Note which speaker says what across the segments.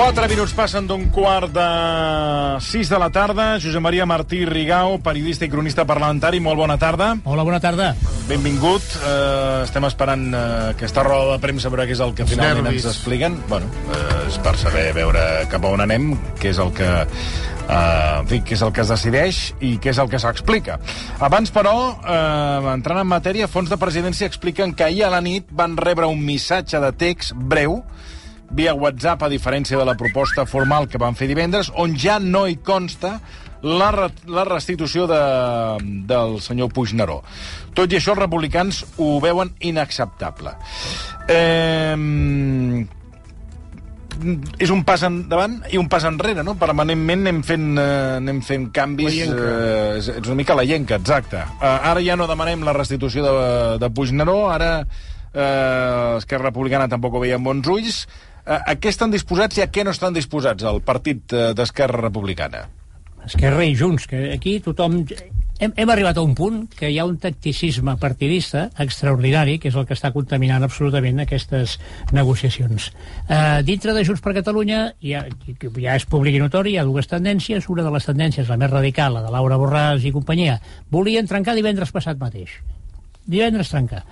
Speaker 1: 4 minuts passen d'un quart de 6 de la tarda. Josep Maria Martí Rigau, periodista i cronista parlamentari, molt bona tarda.
Speaker 2: Hola, bona tarda.
Speaker 1: Benvingut. Uh, estem esperant uh, aquesta roda de premsa per què és el que finalment
Speaker 3: nervis.
Speaker 1: ens expliquen. Bueno, uh, és per saber veure cap a on anem, què és el que Uh, en fi, què és el que es decideix i què és el que s'explica. Abans, però, uh, entrant en matèria, fons de presidència expliquen que ahir a la nit van rebre un missatge de text breu via WhatsApp, a diferència de la proposta formal que van fer divendres, on ja no hi consta la, re la restitució de, del senyor Puigneró. Tot i això, els republicans ho veuen inacceptable. Eh, és un pas endavant i un pas enrere, no? Permanentment anem fent, eh, anem fent canvis... Eh, és, és una mica la llenca, exacte. Eh, ara ja no demanem la restitució de, de Puigneró, ara eh, Esquerra Republicana tampoc ho veia amb bons ulls. Eh, a què estan disposats i a què no estan disposats el partit eh, d'Esquerra Republicana?
Speaker 2: Esquerra i Junts, que aquí tothom... Hem, hem arribat a un punt que hi ha un tacticisme partidista extraordinari, que és el que està contaminant absolutament aquestes negociacions. Uh, dintre de Junts per Catalunya ja, ja és públic i notori, hi ha dues tendències. Una de les tendències, la més radical, la de Laura Borràs i companyia, volien trencar divendres passat mateix. Divendres trencar.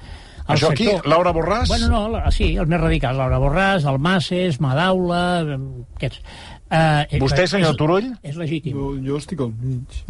Speaker 2: El
Speaker 1: Això aquí, Laura Borràs?
Speaker 2: Bueno, no, la, sí, els més radicals. Laura Borràs, el Masses, Madaula, eh, aquests. Uh,
Speaker 1: Vostè, senyor Turull?
Speaker 2: És legítim.
Speaker 3: Jo, jo estic al mig.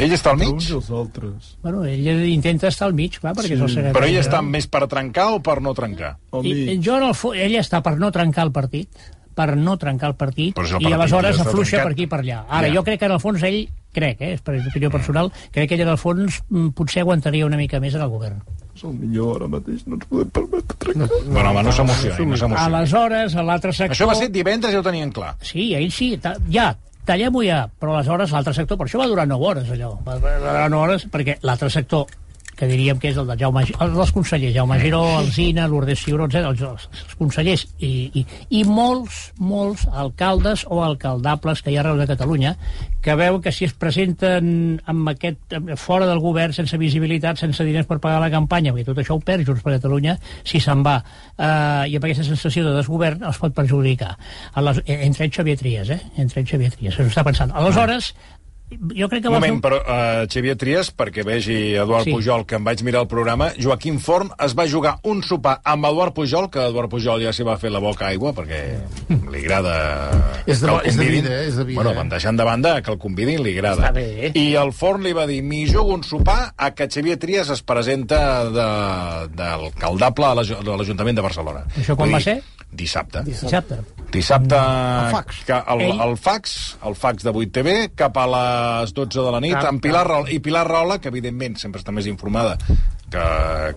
Speaker 1: Ell està al mig?
Speaker 3: Uns i els altres.
Speaker 2: Bueno, ell intenta estar al mig, clar, perquè
Speaker 3: Sí.
Speaker 2: és el secretari.
Speaker 1: Però ell està més per trencar o per no trencar?
Speaker 3: Al
Speaker 2: I, jo, en el fo... ell està per no trencar el partit, per no trencar el partit,
Speaker 1: el
Speaker 2: i
Speaker 1: partit
Speaker 2: aleshores
Speaker 1: ja
Speaker 2: afluixa
Speaker 1: trencat.
Speaker 2: per aquí i per allà. Ara,
Speaker 1: Ja.
Speaker 2: jo crec que en el fons ell, crec, eh, és per opinió personal, crec que ell en el fons mm, potser aguantaria una mica més en el govern.
Speaker 3: És el millor ara mateix, no ens podem permetre trencar.
Speaker 1: Bueno, home, no s'emocioni, no s'emocioni.
Speaker 2: Aleshores, a l'altre sector...
Speaker 1: Això va ser divendres, ja ho tenien clar.
Speaker 2: Sí, ell sí, ta... ja, tallem-ho ja, però aleshores l'altre sector, per això va durar 9 hores allò, va va durar 9 hores, perquè l'altre sector que diríem que és el de Jaume, Gi- el dels consellers, Jaume Giró, Alzina, Lourdes Ciuró, els, els consellers i, i, i molts, molts alcaldes o alcaldables que hi ha arreu de Catalunya que veuen que si es presenten amb aquest, fora del govern, sense visibilitat, sense diners per pagar la campanya, perquè tot això ho perd Junts per Catalunya, si se'n va, eh, i amb aquesta sensació de desgovern els pot perjudicar. Aleshores, eh, entre ells Xavier Trias, eh? Entre ells Xavier Trias, s'ho està pensant. Aleshores, jo crec que
Speaker 1: Un
Speaker 2: va fer
Speaker 1: moment, però uh, Xavier Trias, perquè vegi Eduard
Speaker 2: Sí.
Speaker 1: Pujol, que em vaig mirar el programa, Joaquim Forn es va jugar un sopar amb Eduard Pujol, que Eduard Pujol ja s'hi va fer la boca aigua, perquè li agrada
Speaker 3: És de- és de vida, eh? És de vida,
Speaker 1: Bueno,
Speaker 3: eh?
Speaker 1: van deixant de banda que el convidin, li agrada.
Speaker 2: Està bé.
Speaker 1: I el Forn li va dir, m'hi jugo un sopar a que Xavier Trias es presenta de- d'alcaldable de l'Ajuntament de Barcelona.
Speaker 2: Això quan
Speaker 1: Vull
Speaker 2: va ser?
Speaker 1: Dissabte.
Speaker 2: Dissabte.
Speaker 1: Dissabte...
Speaker 3: El fax.
Speaker 1: Que el, el fax, el fax de 8TV, cap a les 12 de la nit, amb Pilar Rahola, i Pilar Rahola, que evidentment sempre està més informada que,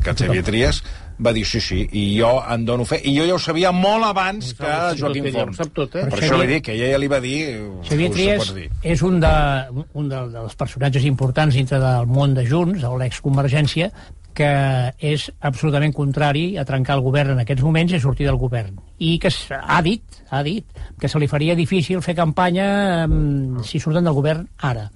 Speaker 1: que Xavier Trias, va dir sí, sí, i jo en dono fe. I jo ja ho sabia molt abans que Joaquim Forn.
Speaker 3: Sap tot, eh?
Speaker 1: Per
Speaker 2: Xavier-
Speaker 1: això li dic que ella ja li va dir...
Speaker 2: Xavier Trias és un, de, un de, dels personatges importants dintre del món de Junts, o l'exconvergència, que és absolutament contrari a trencar el govern en aquests moments i sortir del govern. I que ha dit, ha dit que se li faria difícil fer campanya um, si surten del govern ara.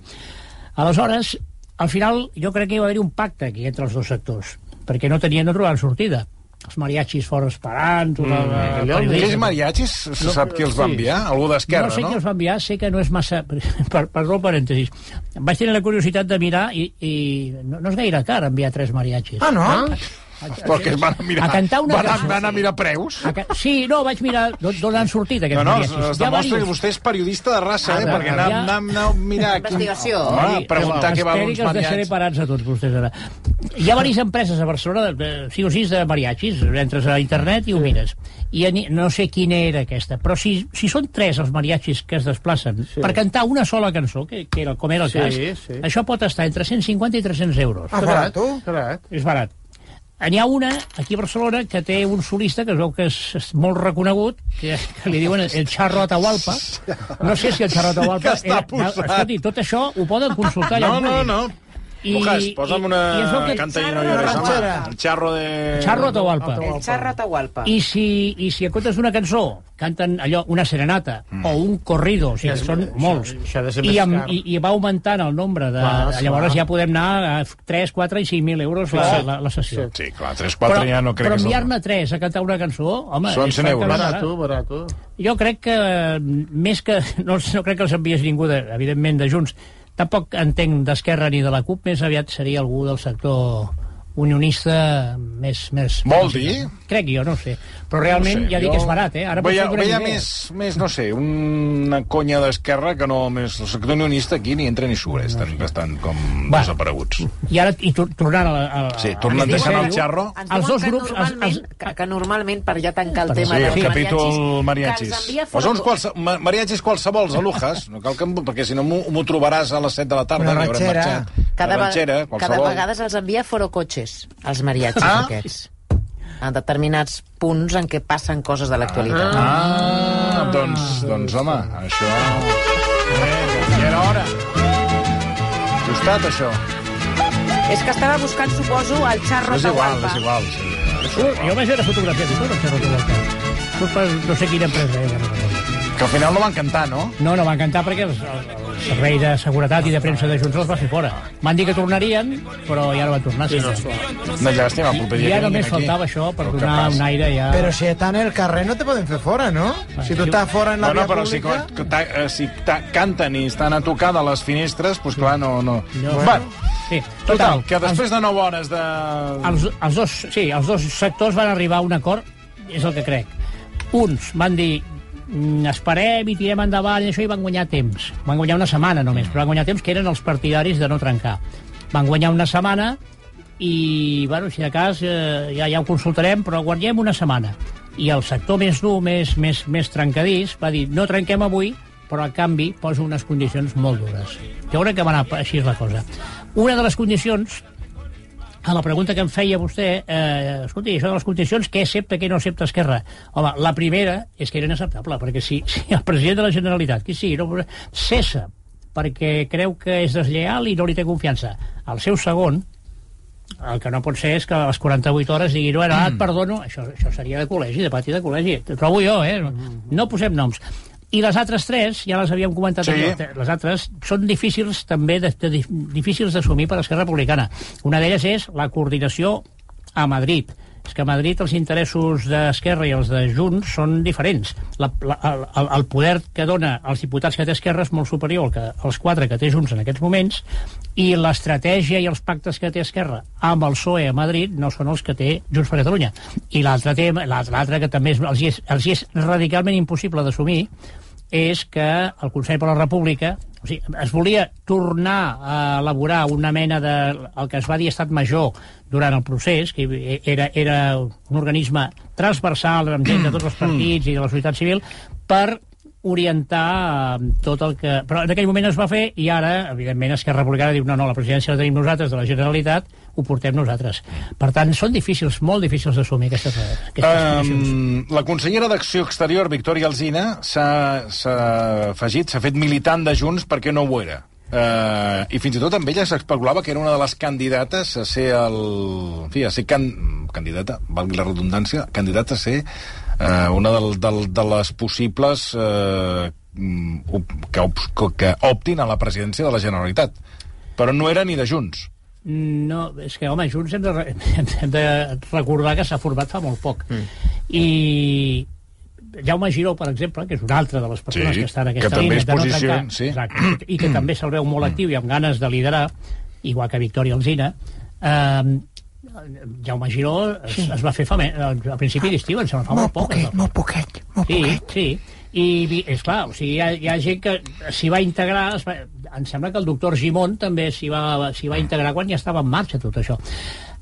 Speaker 2: Aleshores, al final, jo crec que hi va haver un pacte aquí entre els dos sectors, perquè no tenien, no trobaven sortida. Els mariachis fora esperant, tota la,
Speaker 3: allò.
Speaker 1: Aquells mariachis, se sap qui els va
Speaker 3: sí.
Speaker 1: enviar? Algú d'Esquerra,
Speaker 2: no sé
Speaker 1: no?
Speaker 2: qui els va enviar, sé que no és massa... Per, perdó el parèntesis. Vaig tenir la curiositat de mirar i, i no, no és gaire car enviar tres mariachis.
Speaker 3: Ah, no?
Speaker 1: Però que es van a mirar,
Speaker 2: A cantar una
Speaker 1: van, a,
Speaker 2: cançó.
Speaker 1: van a mirar preus?
Speaker 2: A ca- Sí, no, vaig mirar d'on han sortit aquests
Speaker 1: No, no,
Speaker 2: mariachis.
Speaker 1: es demostra que
Speaker 2: diversos.
Speaker 1: vostè és periodista de raça, eh?
Speaker 2: Ara,
Speaker 1: Perquè anam,
Speaker 2: ja-
Speaker 1: anam a mirar... Aquí,
Speaker 4: Investigació.
Speaker 1: Home,
Speaker 2: Miri,
Speaker 1: preguntar què val
Speaker 2: esperi
Speaker 1: uns
Speaker 2: que els deixaré
Speaker 1: mariachis.
Speaker 2: parats a tots vostès ara. Hi ha diverses empreses a Barcelona, de, de, 5 o 6 de mariachis, entres a internet i ho mires. I no sé quina era aquesta, però si, si són tres els mariachis que es desplacen sí. per cantar una sola cançó, que, que era, com era el
Speaker 3: Sí,
Speaker 2: cas,
Speaker 3: sí.
Speaker 2: això pot estar entre 150 i 300 euros.
Speaker 3: Ah, barat, barat.
Speaker 2: És barat. N'hi ha una, aquí a Barcelona, que té un solista que es veu que és, és molt reconegut, que, que li diuen el Charro Atahualpa. No sé si el Charro Atahualpa...
Speaker 1: Que està posat.
Speaker 2: Escolti, tot això ho poden consultar allà
Speaker 1: No, no, no.
Speaker 2: I,
Speaker 1: Lucas, posa'm una
Speaker 2: i que-
Speaker 1: canta i
Speaker 4: Charro
Speaker 1: no llores, home.
Speaker 3: ranchera.
Speaker 1: El charro de...
Speaker 2: Charro Atahualpa.
Speaker 4: El Charro Atahualpa.
Speaker 2: I si, I si en comptes d'una cançó canten allò, una serenata mm. o un corrido, o sigui, que són
Speaker 3: això-
Speaker 2: molts,
Speaker 3: això ha de ser
Speaker 2: i, amb, i, i va augmentant el nombre de...
Speaker 3: Clar, sí,
Speaker 2: llavors
Speaker 3: clar.
Speaker 2: ja podem anar a 3, 4 i 5.000 euros la,
Speaker 3: Clar.
Speaker 2: la, la sessió.
Speaker 1: Sí, clar, 3-4 ja no crec
Speaker 2: però
Speaker 1: que el...
Speaker 2: enviar-ne 3 a cantar una cançó, home...
Speaker 1: Són
Speaker 2: és
Speaker 1: 100 euros.
Speaker 3: Barato, barato.
Speaker 2: jo crec que mm, més que... No, no crec que els enviés ningú, de, evidentment, de Junts. Tampoc entenc d'Esquerra ni de la CUP, més aviat seria algú del sector unionista més... més
Speaker 1: Vol dir?
Speaker 2: Crec jo, no sé. Però realment,
Speaker 1: No sé,
Speaker 2: ja dic
Speaker 1: jo
Speaker 2: que és barat, eh? Ara
Speaker 1: veia, veia més, més, no sé, una conya d'esquerra que no més... El sector unionista aquí ni entra ni surt, estan bastant com
Speaker 2: Va.
Speaker 1: desapareguts.
Speaker 2: I ara, i tor tornant a la... A,
Speaker 1: Sí, tornant
Speaker 2: a-
Speaker 1: el xarro.
Speaker 2: Els dos grups... Els,
Speaker 4: Normalment,
Speaker 2: els,
Speaker 4: que, que normalment, per ja tancar el tema
Speaker 1: Sí,
Speaker 4: dels
Speaker 1: el capítol mariachis. Posa uns qualse, ma- mariachis qualsevols, a Lujas, no cal que em, perquè si no m'ho trobaràs a les 7 de la tarda.
Speaker 5: Una
Speaker 1: que haurem
Speaker 5: ranxera.
Speaker 1: marxat.
Speaker 4: Cada, cada vegada els envia forocoches, els mariachis
Speaker 1: Ah.
Speaker 4: aquests. En determinats punts en què passen coses de l'actualitat.
Speaker 1: Ah, doncs, doncs home, això... Eh, ja era hora. Justat, això.
Speaker 4: És que estava buscant, suposo, el xarro
Speaker 1: És igual, és igual. Sí.
Speaker 2: Surt, jo vaig veure fotografies i tot, el Xarro Atahualpa. Surt per no sé quina empresa, eh? No.
Speaker 1: Que al final no van cantar, no?
Speaker 2: No, no van cantar perquè el, el, servei de seguretat i de premsa de Junts els va fer fora. Van dir que tornarien, però ja no van tornar. Sí, no,
Speaker 1: Una llàstima, el proper dia
Speaker 2: ja
Speaker 1: que
Speaker 2: només
Speaker 1: vinguin aquí.
Speaker 2: faltava això per
Speaker 1: que
Speaker 2: donar un aire ja...
Speaker 5: Però si están en el carrer no te poden fer fora, no? Si tu estàs fora en la
Speaker 1: Bueno,
Speaker 5: via
Speaker 1: però si,
Speaker 5: pública...
Speaker 1: co- ta, eh, si ta, canten i estan a tocar de les finestres, doncs clar, no... no.
Speaker 2: No.
Speaker 1: Bueno,
Speaker 2: Sí,
Speaker 1: total, que després de 9 hores de...
Speaker 2: els, els, dos, sí, els dos sectors van arribar a un acord, és el que crec. Uns van dir "Mm, esperem i tirem endavant i això i van guanyar temps. Van guanyar una setmana només, però van guanyar temps que eren els partidaris de no trencar. Van guanyar una setmana i, bueno, si de cas, eh, ja, ja ho consultarem, però guanyem una setmana. I el sector més dur, més, més, més trencadís, va dir no trenquem avui, però a canvi poso unes condicions molt dures. Jo crec que va anar així la cosa. Una de les condicions a la pregunta que em feia vostè, eh, escolti, això de les condicions, què accepta, què no accepta Esquerra? Home, la primera és que era inacceptable, perquè si, si el president de la Generalitat, qui sigui, no, cessa perquè creu que és deslleal i no li té confiança. El seu segon, el que no pot ser és que a les 48 hores digui, no, ara et perdono, això, això seria de col·legi, de pati de col·legi, trobo jo, eh? No posem noms. I les altres tres, ja les havíem comentat,
Speaker 1: Sí.
Speaker 2: les altres són difícils també, de, de, difícils d'assumir per Esquerra Republicana. Una d'elles és la coordinació a Madrid. És que a Madrid els interessos d'Esquerra i els de Junts són diferents. La, la, el, el poder que dona als diputats que té Esquerra és molt superior al que, als quatre que té Junts en aquests moments i l'estratègia i els pactes que té Esquerra amb el PSOE a Madrid no són els que té Junts per Catalunya. I l'altre tema, l'altre que també els, és, els és radicalment impossible d'assumir és que el Consell per la República o sigui, es volia tornar a elaborar una mena de el que es va dir estat major durant el procés, que era, era un organisme transversal amb gent de tots els partits i de la societat civil, per orientar eh, tot el que... Però en aquell moment es va fer i ara, evidentment, Esquerra Republicana diu no, no, la presidència la tenim nosaltres, de la Generalitat, ho portem nosaltres. Per tant, són difícils, molt difícils d'assumir aquestes, aquestes.
Speaker 1: Um, la consellera d'Acció Exterior, Victòria Alzina, s'ha afegit, s'ha fet militant de Junts perquè no ho era. Uh, I fins i tot amb ella s'especulava que era una de les candidates a ser el... En fi, a ser can... candidata, valgui la redundància, candidata a ser uh, una del, del, de les possibles uh, que, que optin a la presidència de la Generalitat. Però no era ni de Junts.
Speaker 2: No, és que, home, Junts hem de, hem de recordar que s'ha format fa molt poc. Mm. I Jaume Giró, per exemple, que és una altra de les persones
Speaker 1: Sí,
Speaker 2: que està en
Speaker 1: que
Speaker 2: aquesta
Speaker 1: també
Speaker 2: línia
Speaker 1: es
Speaker 2: de no
Speaker 1: posiciona,
Speaker 2: trencar,
Speaker 1: sí.
Speaker 2: exacte, i que també se'l veu molt actiu i amb ganes de liderar, igual que Victòria Alzina, eh, Jaume Giró es, es va fer fa, a principi d'estiu, em sembla, fa molt, poc. es va-
Speaker 5: molt poquet, molt
Speaker 2: Sí, sí. I, és clar, o sigui, hi ha, hi ha gent que s'hi va integrar, va, em sembla que el doctor Gimón també s'hi va, va integrar quan ja estava en marxa tot això.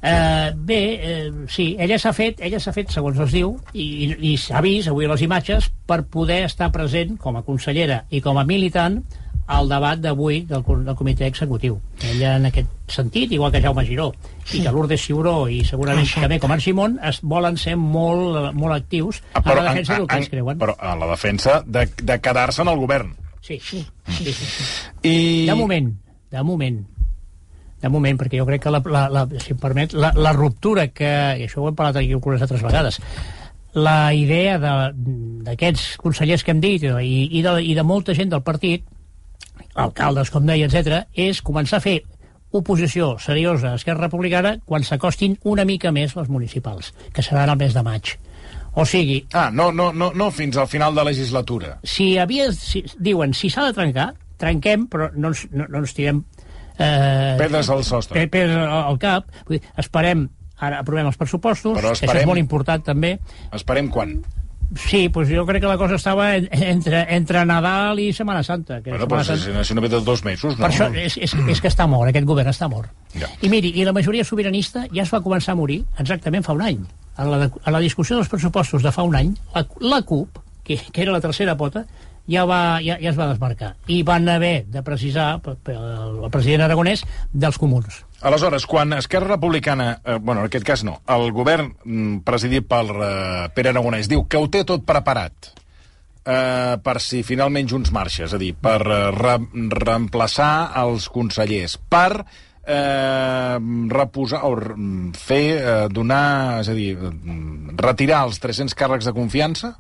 Speaker 2: Eh, bé, eh, sí, ella s'ha fet, ella s'ha fet, segons es diu, i, i s'ha vist avui les imatges, per poder estar present com a consellera i com a militant al debat d'avui del, del comitè executiu. Ella, en aquest sentit, igual que Jaume Giró, i que Lourdes Ciuró i segurament també com Argimon, es volen ser molt, molt actius
Speaker 1: Ah,
Speaker 2: a la defensa del que
Speaker 1: en-
Speaker 2: ells creuen.
Speaker 1: Però a la defensa de, de quedar-se en el govern.
Speaker 2: Sí, sí, sí, sí.
Speaker 1: I...
Speaker 2: De moment, de moment. de moment, perquè jo crec que, la, la, la, si em permet, la, la ruptura que, i això ho hem parlat aquí algunes altres vegades, la idea de- d'aquests consellers que hem dit i, i, de, i de molta gent del partit, alcaldes, com deia, etc, és començar a fer oposició seriosa a Esquerra Republicana quan s'acostin una mica més les municipals, que seran el mes de maig. O sigui,
Speaker 1: Ah, no, no, no, no fins al final de legislatura.
Speaker 2: si havia, si, diuen, si s'ha de trencar, trenquem, però no ens, no, no ens tirem... Eh,
Speaker 1: Pedres al sostre.
Speaker 2: pe- pedres al cap. Vull dir, esperem, ara aprovem els pressupostos, que això
Speaker 1: esperem-
Speaker 2: és molt important també.
Speaker 1: Esperem quan?
Speaker 2: Sí, doncs jo crec que la cosa estava en, entre, entre Nadal i Setmana Santa. Que
Speaker 1: Bueno, però
Speaker 2: Santa-
Speaker 1: si, si no ve de dos mesos, no?
Speaker 2: per això és, és, és que està mort, aquest govern està mort.
Speaker 1: Ja.
Speaker 2: I miri, i la majoria sobiranista ja es va començar a morir exactament fa un any. A la, a la discussió dels pressupostos de fa un any, la, la CUP, que, que era la tercera pota, ja, va, ja, ja es va desmarcar. I van haver de precisar, el president Aragonès, dels comuns.
Speaker 1: Aleshores, quan Esquerra Republicana, eh, bueno, en aquest cas no, el govern mm, presidit per eh, Pere Aragonès diu que ho té tot preparat eh, per si finalment Junts marxa, és a dir, per eh, re reemplaçar els consellers, per eh, reposar o re- fer, eh, donar, és a dir, eh, retirar els 300 càrrecs de confiança,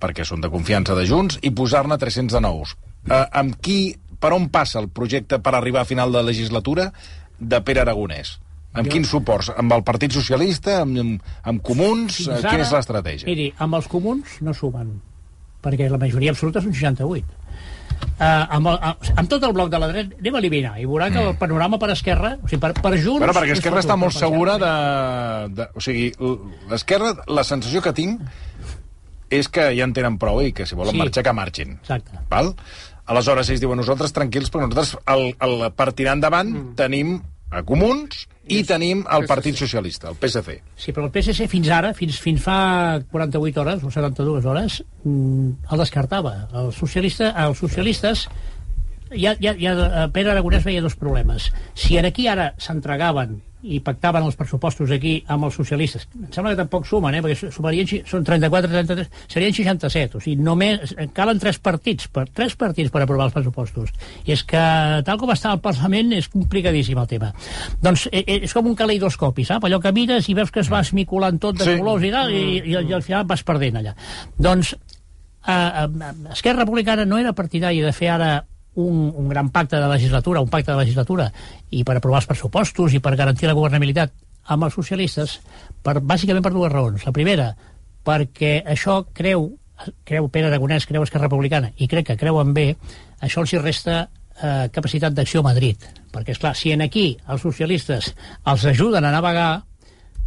Speaker 1: perquè són de confiança de Junts, i posar-ne 300 de nous. Eh, amb qui, per on passa el projecte per arribar a final de legislatura de Pere Aragonès? Amb quins suports? Amb el Partit Socialista? Amb, amb, amb Comuns?
Speaker 2: Fins
Speaker 1: Eh,
Speaker 2: ara,
Speaker 1: Quina és l'estratègia?
Speaker 2: Miri, amb els comuns no sumen, perquè la majoria absoluta són 68. Uh, amb, el, amb tot el bloc de la dreta anem a eliminar i veurà que el panorama per Esquerra o sigui, per, per Junts
Speaker 1: Bueno, perquè Esquerra està molt segura de... de o sigui, l'Esquerra, la sensació que tinc és que ja en tenen prou i que si volen
Speaker 2: Sí.
Speaker 1: marxar, que marxin.
Speaker 2: Exacte.
Speaker 1: Val? Aleshores, ells diuen, nosaltres tranquils, perquè nosaltres, el, el, per tirar endavant, mm. tenim a Comuns i tenim el Partit Socialista, el PSC.
Speaker 2: Sí, però el PSC fins ara, fins, fins fa 48 hores o 72 hores, mm, el descartava. El socialista, els socialistes ja, ja, ja eh, Pere Aragonès veia dos problemes. Si en aquí ara s'entregaven i pactaven els pressupostos aquí amb els socialistes, em sembla que tampoc sumen, eh, perquè sumarien, són 34, 33, serien 67, o sigui, només calen tres partits, per, tres partits per aprovar els pressupostos. I és que, tal com està el Parlament, és complicadíssim el tema. Doncs eh, eh, és com un caleidoscopi, sap? Allò que mires i veus que es va esmiculant tot de
Speaker 1: Sí.
Speaker 2: colors i tal, i, i, i al final vas perdent allà. Doncs eh, eh, Esquerra Republicana no era partidària de fer ara un, un gran pacte de legislatura, un pacte de legislatura, i per aprovar els pressupostos i per garantir la governabilitat amb els socialistes, per, bàsicament per dues raons. La primera, perquè això creu, creu Pere Aragonès, creu Esquerra Republicana, i crec que creuen bé, això els hi resta eh, capacitat d'acció a Madrid. Perquè, és clar, si en aquí els socialistes els ajuden a navegar,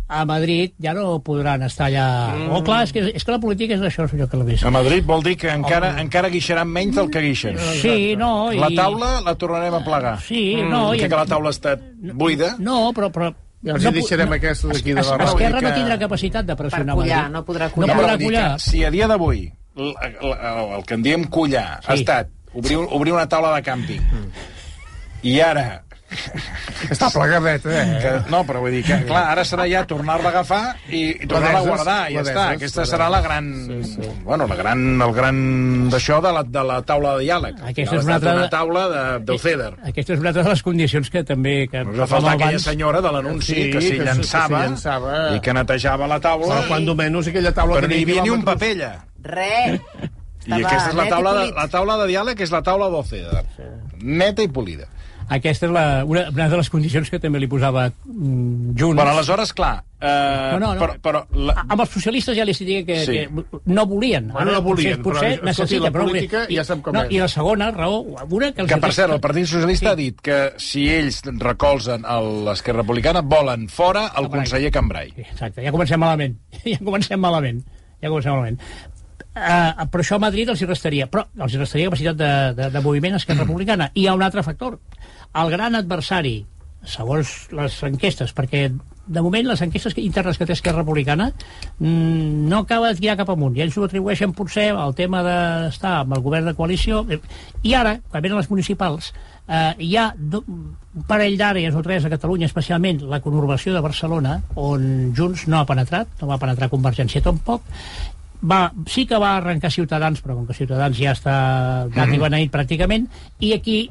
Speaker 2: a Madrid ja no podran estar allà... Mm. Oh, clar, és que, és que la política és això, senyor Calabés.
Speaker 1: A Madrid vol dir que encara, encara guixaran menys del que guixen.
Speaker 2: Sí, no... I...
Speaker 1: La taula la tornarem a plegar.
Speaker 2: Sí, no...
Speaker 1: I
Speaker 2: I...
Speaker 1: que la taula està buida.
Speaker 2: No, però... però
Speaker 3: Ja els
Speaker 2: pu-
Speaker 3: deixarem aquests d'aquí de la rau,
Speaker 2: Esquerra
Speaker 1: que-
Speaker 2: no tindrà capacitat de pressionar
Speaker 4: Per collar,
Speaker 2: Madrid.
Speaker 4: no podrà
Speaker 2: No
Speaker 4: collar.
Speaker 1: No,
Speaker 2: podrà collar.
Speaker 1: que si a dia d'avui l- l- el que en diem collar sí. ha estat obrir, obrir una taula de càmping i ara
Speaker 3: Està plegadet, eh?
Speaker 1: que, no, però vull dir que, clar, ara serà ja tornar-la a agafar i, i tornar-la a guardar, i ja està. Aquesta serà la gran... Sí, sí. Bueno, la gran, el gran d'això de, la, de la taula de diàleg.
Speaker 2: Aquesta és una altra
Speaker 1: una
Speaker 2: de-
Speaker 1: taula de, del CEDER.
Speaker 2: Aquesta és una altra de les condicions que també... Que
Speaker 1: Ens va faltar
Speaker 2: com
Speaker 1: aquella senyora de l'anunci
Speaker 3: Sí,
Speaker 1: que s'hi
Speaker 3: que
Speaker 1: llançava,
Speaker 3: que llançava.
Speaker 1: i que netejava la taula,
Speaker 3: Però quan menys aquella taula
Speaker 1: però no hi havia ni un paper allà.
Speaker 4: Re.
Speaker 1: I aquesta és la taula, de, la taula de diàleg, és la taula del CEDER. Neta i polida.
Speaker 2: Aquesta és la, una, una de les condicions que també li posava mm, Junts.
Speaker 1: Bueno, aleshores, clar... Eh,
Speaker 2: No, no, no.
Speaker 1: Però, però la,
Speaker 2: A- amb els socialistes ja li estic dient que,
Speaker 1: Sí.
Speaker 2: que no volien.
Speaker 3: Bueno, no volien,
Speaker 2: potser,
Speaker 3: però,
Speaker 2: potser
Speaker 3: escolti, la
Speaker 2: necessita, però
Speaker 3: política ja sap com
Speaker 2: no,
Speaker 3: és.
Speaker 2: I la segona raó, una que... els
Speaker 1: que, per cert, el Partit Socialista ha dit que si ells recolzen a l'Esquerra Republicana, volen fora el
Speaker 2: Cambrai.
Speaker 1: conseller Cambrai.
Speaker 2: Sí, Exacte, ja comencem malament. Ja comencem malament. Ja comencem malament. Uh, però això a Madrid els hi restaria però els hi restaria capacitat de, de, de moviment a Esquerra Republicana i hi ha un altre factor el gran adversari segons les enquestes perquè de moment les enquestes que- internes que té Esquerra Republicana mm, no acaba de tirar cap amunt i ells ho atribueixen potser al tema d'estar amb el govern de coalició. I ara, quan venen les municipals eh, hi ha un parell d'àrees o tres a Catalunya, especialment la conurbació de Barcelona, on Junts no ha penetrat, no va penetrar Convergència tampoc, va, sí que va arrencar Ciutadans, però com que Ciutadans ja està i beneït pràcticament, i aquí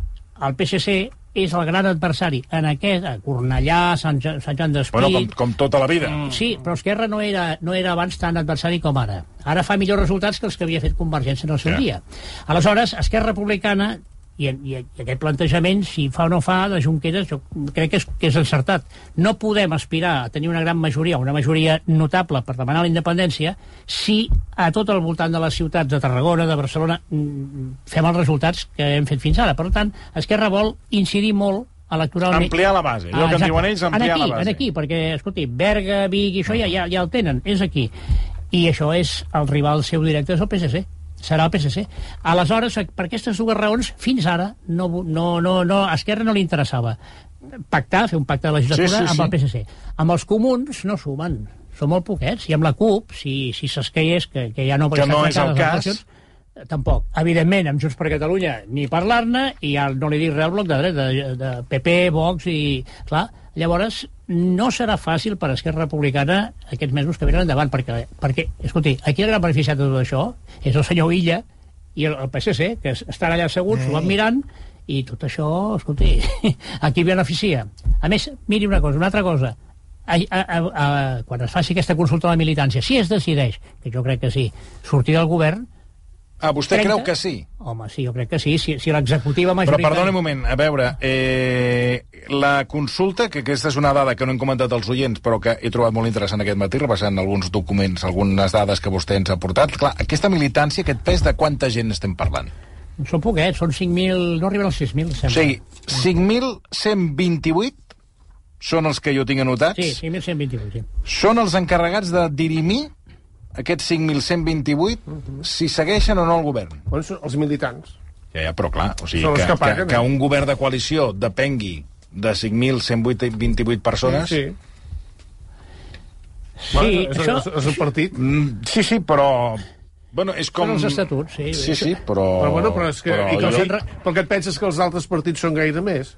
Speaker 2: el PSC és el gran adversari en aquest, a Cornellà, Sant, Sant Joan d'Espí...
Speaker 1: Bueno, com, com tota la vida.
Speaker 2: Mm. Sí, però Esquerra no era, no era abans tan adversari com ara. Ara fa millors resultats que els que havia fet Convergència en el seu
Speaker 1: Ja.
Speaker 2: dia. Aleshores, Esquerra Republicana i, i, i aquest plantejament, si fa o no fa, de Junqueras, jo crec que és, que és encertat. No podem aspirar a tenir una gran majoria, una majoria notable per demanar la independència, si a tot el voltant de les ciutats de Tarragona, de Barcelona, mm, fem els resultats que hem fet fins ara. Per tant, Esquerra vol incidir molt electoralment.
Speaker 1: Ampliar la base. Allò que en diuen ells, ampliar
Speaker 2: en aquí,
Speaker 1: la base.
Speaker 2: En aquí, perquè, escolti, Berga, Vic i això ja, ja, ja el tenen, és aquí. I això és el rival seu directe, és el PSC serà el PSC. Aleshores, per aquestes dues raons, fins ara, no, no, no, no, a Esquerra no li interessava pactar, fer un pacte de legislatura
Speaker 1: Sí, sí, sí.
Speaker 2: amb el PSC. Amb els comuns no sumen, són molt poquets, i amb la CUP, si, si s'esqueiés, que, que ja no...
Speaker 1: Que no és el cas.
Speaker 2: Tampoc. Evidentment, amb Junts per Catalunya ni parlar-ne, i ja no li dic res al bloc de dret, de, de PP, Vox i... Clar, llavors, no serà fàcil per Esquerra Republicana aquests mesos que venen endavant, perquè, perquè escolti, aquí el gran beneficiat de tot això? És el senyor Illa i el, el PSC, que es- estan allà seguts, s'ho van mirant, i tot això, escolti, aquí beneficia. A més, miri una cosa, una altra cosa, a, a, a, a, quan es faci aquesta consulta a la militància, si es decideix, que jo crec que sí, sortir del govern,
Speaker 1: Ah, vostè
Speaker 2: 30?
Speaker 1: creu que sí?
Speaker 2: home, sí, jo crec que sí, si, si l'executiva
Speaker 1: Però
Speaker 2: majoritària...
Speaker 1: perdoni un moment, a veure, eh, la consulta, que aquesta és una dada que no hem comentat als oients, però que he trobat molt interessant aquest matí, repassant alguns documents, algunes dades que vostè ens ha portat. Clar, aquesta militància, aquest pes de quanta gent estem parlant?
Speaker 2: Són poquets, són 5.000, no arriben als 6.000,
Speaker 1: O
Speaker 2: sembla.
Speaker 1: sigui, 5.128 són els que jo tinc anotats.
Speaker 2: Sí, 5.128, sí.
Speaker 1: Són els encarregats de dirimir aquests 5.128 si segueixen o no el govern.
Speaker 3: Bueno, són els militants.
Speaker 1: Ja, ja, però clar, o sigui, que,
Speaker 3: que paguen,
Speaker 1: que, que
Speaker 3: eh?
Speaker 1: un govern de coalició depengui de 5.128 persones...
Speaker 3: Sí.
Speaker 2: Sí,
Speaker 3: Bueno, és,
Speaker 2: això...
Speaker 3: és, és el partit.
Speaker 1: Mm, sí, sí, però... Bueno, és com...
Speaker 2: Són els estatuts, sí.
Speaker 1: Sí, sí, però...
Speaker 3: Però, bueno, però és que...
Speaker 1: Però
Speaker 3: i que
Speaker 1: jo-.
Speaker 3: Però que et penses que els altres partits són gaire més?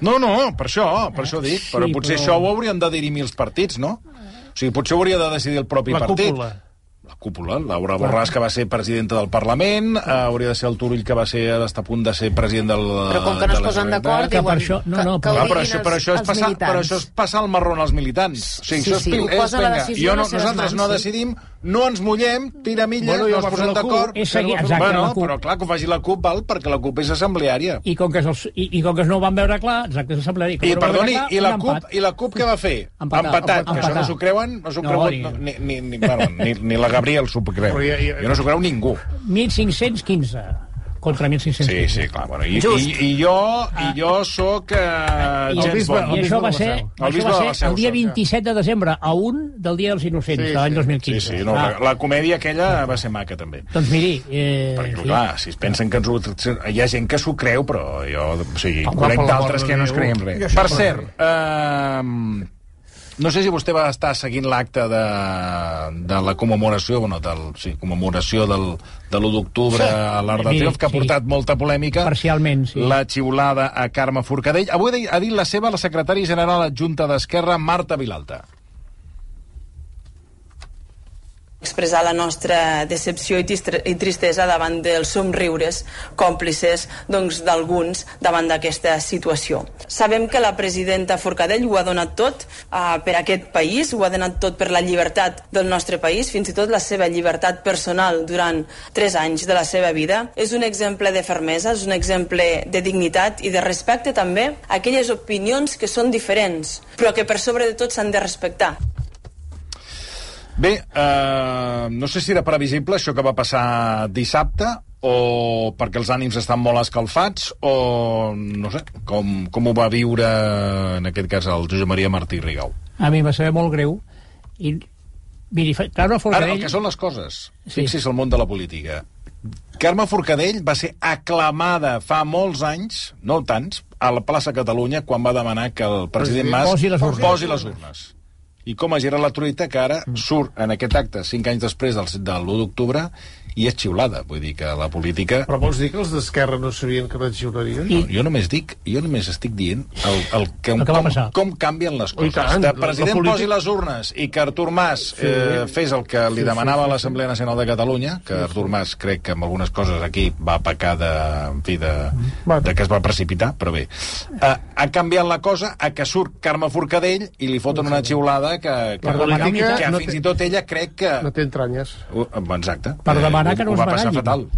Speaker 1: No, no, per això, per això dic.
Speaker 2: Sí,
Speaker 1: però potser
Speaker 2: però-
Speaker 1: això ho haurien de dirimir els partits, no? Sigui, potser ho hauria de decidir el propi
Speaker 3: La
Speaker 1: partit.
Speaker 3: cúpula.
Speaker 1: La cúpula. Laura Borràs, que va ser presidenta del Parlament, eh, hauria de ser el Turull, que va ser està a punt de ser president del...
Speaker 4: Però com que no es posen d'acord,
Speaker 2: Que per
Speaker 4: diuen
Speaker 2: això- no,
Speaker 4: que,
Speaker 2: no,
Speaker 4: que
Speaker 2: però-
Speaker 1: Ah,
Speaker 4: ho
Speaker 1: però, això, però, això és passar,
Speaker 4: militants.
Speaker 1: però això és passar el marrón als militants. O sigui,
Speaker 4: Sí,
Speaker 1: això és,
Speaker 4: sí,
Speaker 1: pil-
Speaker 4: ho
Speaker 1: és,
Speaker 4: posa la
Speaker 1: vinga,
Speaker 4: decisió
Speaker 1: jo no, nosaltres
Speaker 4: mans,
Speaker 1: no
Speaker 4: sí.
Speaker 1: decidim, no ens mullem, tira milles,
Speaker 3: Bueno,
Speaker 1: no ens posem d'acord.
Speaker 2: És
Speaker 1: bueno, però clar, que ho faci la CUP, val, perquè la CUP és assembleària.
Speaker 2: I com que, els, i, i com que no ho van veure clar, exacte, s'assembla dir.
Speaker 1: I, perdoni, i la, CUP, i la CUP què va fer?
Speaker 2: Empatar.
Speaker 1: Empatat, que això no s'ho creuen, no s'ho creuen,
Speaker 2: ni-
Speaker 1: ni, ni, ni, ni la Gabriel s'ho creu.
Speaker 3: Però ja- ja-
Speaker 1: Jo no s'ho creu ningú.
Speaker 2: 1.515 contra 1.515.
Speaker 1: Sí, sí, clar. Bueno, i,
Speaker 4: Just.
Speaker 1: i, i jo, i jo sóc uh,
Speaker 2: I,
Speaker 3: bisbe-
Speaker 1: bon.
Speaker 2: I
Speaker 3: el
Speaker 2: això va
Speaker 3: de la
Speaker 2: ser.
Speaker 1: El
Speaker 2: això va
Speaker 1: de
Speaker 2: ser
Speaker 1: la Seu,
Speaker 2: el dia
Speaker 1: sí.
Speaker 2: 27 de desembre, a un del Dia dels Innocents,
Speaker 3: Sí,
Speaker 2: de l'any
Speaker 3: sí.
Speaker 2: 2015.
Speaker 1: Sí, sí, no,
Speaker 2: Ah,
Speaker 1: la comèdia aquella va ser maca, també.
Speaker 2: doncs miri... Eh,
Speaker 1: Perquè,
Speaker 2: fi,
Speaker 1: clar, si es pensen que ens ho... Hi ha gent que s'ho creu, però jo... O sigui,
Speaker 3: Home,
Speaker 1: conec d'altres que no es creiem res. Per cert, eh, no sé si vostè va estar seguint l'acte de, de la commemoració, bueno, del, sí, commemoració del, de l'1 d'octubre
Speaker 2: Sí.
Speaker 1: a l'Art de
Speaker 2: Sí,
Speaker 1: Triomf, que ha
Speaker 2: sí.
Speaker 1: portat molta polèmica.
Speaker 2: Parcialment, sí.
Speaker 1: La xiulada a Carme Forcadell. Avui ha dit la seva la secretària general adjunta d'Esquerra, Marta Vilalta.
Speaker 6: Expressar la nostra decepció i, i tristesa davant dels somriures còmplices doncs, d'alguns davant d'aquesta situació. Sabem que la presidenta Forcadell ho ha donat tot uh, per aquest país, ho ha donat tot per la llibertat del nostre país, fins i tot la seva llibertat personal durant tres anys de la seva vida. És un exemple de fermesa, és un exemple de dignitat i de respecte també a aquelles opinions que són diferents, però que per sobre de tot s'han de respectar.
Speaker 1: Bé, eh, no sé si era previsible això que va passar dissabte o perquè els ànims estan molt escalfats o no sé, com, com ho va viure en aquest cas el Josep Maria Martí Rigau.
Speaker 2: A mi va saber molt greu. I, miri, Carme
Speaker 1: Ara,
Speaker 2: Forcadell...
Speaker 1: el que són les coses,
Speaker 2: Sí.
Speaker 1: fixi's el món de la política. Carme Forcadell va ser aclamada fa molts anys, no tants, a la plaça Catalunya quan va demanar que el president Mas
Speaker 2: Posi les urnes.
Speaker 1: posi les urnes. I com a gira la truita que ara surt en aquest acte cinc anys després del, de l'1 d'octubre i és xiulada. Vull dir que la política...
Speaker 3: Però vols dir que els d'Esquerra no sabien que no et xiularien?
Speaker 1: No, jo només dic, jo només estic dient el, el que,
Speaker 2: El que
Speaker 1: com, com canvien les coses.
Speaker 3: tant,
Speaker 1: de
Speaker 3: la-
Speaker 1: president
Speaker 3: la política-
Speaker 1: posi les urnes i que Artur Mas eh, fes el que li demanava l'Assemblea Nacional de Catalunya, que Artur Mas crec que amb algunes coses aquí va pecar de, en fi, de,
Speaker 3: Bueno.
Speaker 1: de que es va precipitar, però bé. Eh, ha canviat la cosa a que surt Carme Forcadell i li foten una xiulada que, que,
Speaker 3: La política
Speaker 1: que
Speaker 3: no
Speaker 1: fins
Speaker 3: té-
Speaker 1: i tot ella crec que...
Speaker 3: No té entranyes.
Speaker 1: Uh, Exacte.
Speaker 2: per demanar
Speaker 1: Eh,
Speaker 2: que no es barallin.
Speaker 1: fatal.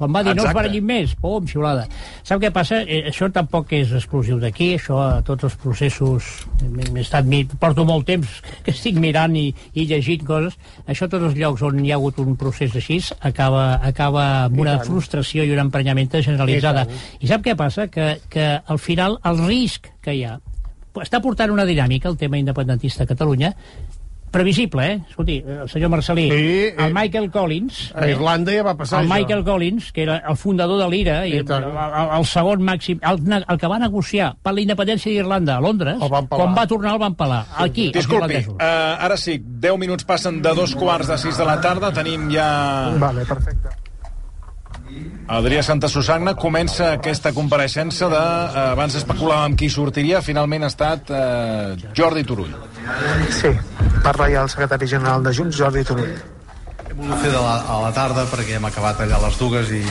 Speaker 2: Quan va dir no es
Speaker 1: Exacte.
Speaker 2: barallin més, pum, xiulada. Sap què passa? Eh, això tampoc és exclusiu d'aquí, això a tots els processos... M'he estat, porto molt temps que estic mirant i, i llegint coses. Això a tots els llocs on hi ha hagut un procés així acaba, acaba amb una frustració i una emprenyamenta generalitzada. I, sap què passa? Que, que al final el risc que hi ha està portant una dinàmica, el tema independentista a Catalunya, previsible, eh? Escolti, el senyor Marcelí,
Speaker 3: Sí, eh,
Speaker 2: el Michael Collins...
Speaker 3: A Irlanda ja va passar
Speaker 2: el
Speaker 3: això.
Speaker 2: Michael Collins, que era el fundador de l'IRA i
Speaker 3: I
Speaker 2: el,
Speaker 3: tant.
Speaker 2: el, el segon màxim, el, el que va negociar per la independència d'Irlanda a Londres, quan va tornar el van pelar. Aquí,
Speaker 1: Disculpi,
Speaker 2: irlandesos.
Speaker 1: uh, ara sí, 10 minuts passen de dos quarts de sis de la tarda, tenim ja...
Speaker 5: Vale, perfecte.
Speaker 1: Adrià Santa Susanna comença aquesta compareixença de... Uh, abans especulàvem qui sortiria, finalment ha estat uh, Jordi Turull.
Speaker 5: Sí, parla ja el secretari general de Junts, Jordi Turull.
Speaker 7: He volgut fer de la, a la tarda perquè hem acabat allà a les dues i,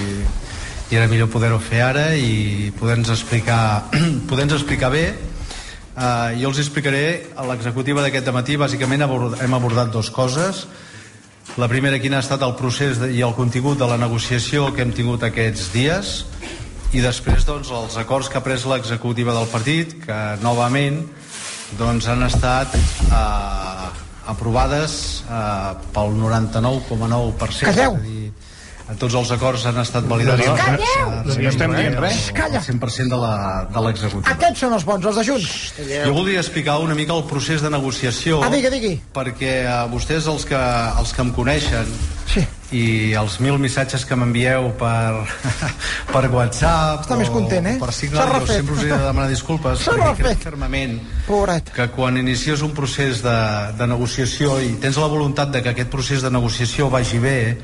Speaker 7: i era millor poder-ho fer ara i poder-nos explicar, poder explicar bé. Uh, jo els explicaré a l'executiva d'aquest matí, bàsicament abord, hem abordat dues coses. La primera, quin ha estat el procés de, i el contingut de la negociació que hem tingut aquests dies i després doncs, els acords que ha pres l'executiva del partit que novament doncs, han estat eh, aprovades eh, pel 99,9%
Speaker 5: Calleu!
Speaker 7: Tots els acords han estat validats
Speaker 5: Calleu!
Speaker 7: Eh,
Speaker 1: No estem dient res.
Speaker 7: el 100% de la- de l'executiva
Speaker 5: Aquests són els bons, els de Junts.
Speaker 7: jo voldria explicar una mica el procés de negociació
Speaker 5: Ah, digui, digui.
Speaker 7: perquè a vostès els que, els que em coneixen
Speaker 5: Sí.
Speaker 7: i els mil missatges que m'envieu per, per WhatsApp
Speaker 5: Està més content, eh?
Speaker 7: per Signal, sempre us he de demanar disculpes
Speaker 5: S'ha
Speaker 7: perquè crec
Speaker 5: refet.
Speaker 7: fermament
Speaker 5: Pobret.
Speaker 7: que quan inicies un procés de, de negociació i tens la voluntat de que aquest procés de negociació vagi bé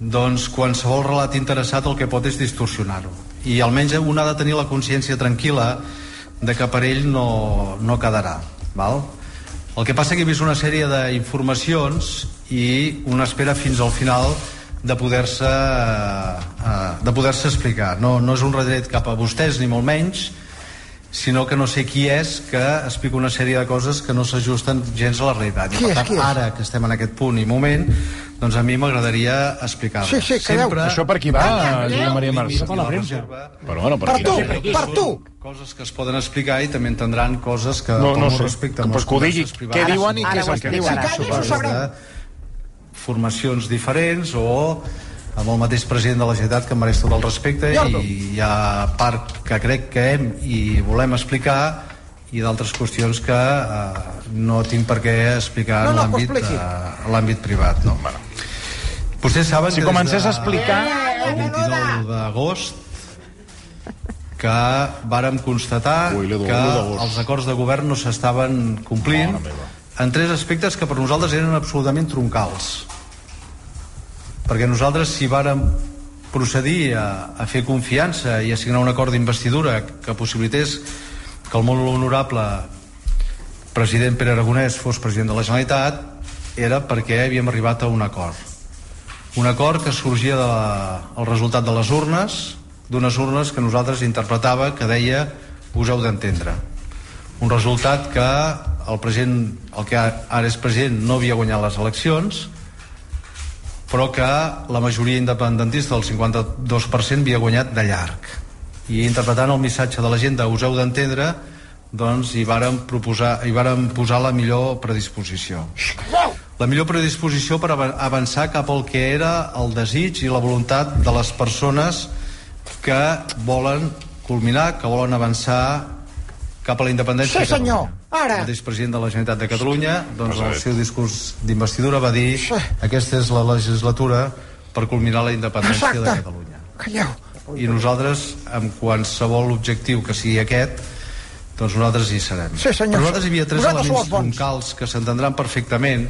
Speaker 7: doncs qualsevol relat interessat el que pot és distorsionar-ho i almenys un ha de tenir la consciència tranquil·la de que per ell no, no quedarà val? el que passa que he vist una sèrie d'informacions i una espera fins al final de poder-se eh, de poder-se explicar no, no és un retret cap a vostès ni molt menys sinó que no sé qui és que explica una sèrie de coses que no s'ajusten gens a la realitat.
Speaker 5: Qui
Speaker 7: I
Speaker 5: és,
Speaker 7: per
Speaker 5: qui
Speaker 7: tant,
Speaker 5: és?
Speaker 7: ara que estem en aquest punt i moment, doncs a mi m'agradaria explicar-ho.
Speaker 5: Sí, sí, calleu.
Speaker 7: Sempre...
Speaker 1: Això per qui va, Maria Març?
Speaker 7: Per la premsa.
Speaker 1: Però, bueno, per,
Speaker 5: Per tu, per tu.
Speaker 7: Coses que es poden explicar i també entendran coses que
Speaker 1: No, no
Speaker 7: ho
Speaker 1: sé.
Speaker 7: respecte
Speaker 1: Pues que ho digui. Què diuen i què és
Speaker 4: ho
Speaker 1: el que diuen?
Speaker 5: Si callen, s'ho sabrem.
Speaker 7: formacions diferents o amb el mateix president de la Generalitat que em mereix tot el respecte
Speaker 5: Jordo.
Speaker 7: i hi ha part que crec que hem i volem explicar i d'altres qüestions que eh, no tinc per què explicar
Speaker 5: No,
Speaker 7: en
Speaker 5: no,
Speaker 7: l'àmbit
Speaker 5: que ho expliqui.
Speaker 7: eh, en l'àmbit privat no? bueno. vostès saben
Speaker 1: Si
Speaker 7: que
Speaker 1: comencés
Speaker 7: de
Speaker 1: a explicar...
Speaker 7: el 29 d'agost que vàrem constatar
Speaker 1: Ui,
Speaker 7: que els acords de govern no s'estaven complint en tres aspectes que per nosaltres eren absolutament troncals perquè nosaltres si vàrem procedir a, a fer confiança i a signar un acord d'investidura que possibilités que el molt honorable president Pere Aragonès fos president de la Generalitat era perquè havíem arribat a un acord. Un acord que sorgia del de, el resultat de les urnes d'unes urnes que nosaltres interpretava que deia us heu d'entendre. Un resultat que el president el que ara és president no havia guanyat les eleccions però que la majoria independentista del 52% havia guanyat de llarg. I interpretant el missatge de la gent de us heu d'entendre doncs hi vàrem, proposar, hi vàrem posar la millor predisposició. La millor predisposició per ava- avançar cap al que era el desig i la voluntat de les persones que volen culminar, que volen avançar cap a la independència
Speaker 5: Sí,
Speaker 7: de
Speaker 5: senyor. Ara.
Speaker 7: El mateix president de la Generalitat de Catalunya doncs, en el seu discurs d'investidura va dir
Speaker 5: Sí.
Speaker 7: aquesta és la legislatura per culminar la independència de
Speaker 5: Exacte.
Speaker 7: Catalunya
Speaker 5: Calleu.
Speaker 7: i nosaltres amb qualsevol objectiu que sigui aquest doncs nosaltres hi serem
Speaker 5: Sí, senyor.
Speaker 7: Però nosaltres hi havia tres
Speaker 5: els
Speaker 7: elements troncals que s'entendran perfectament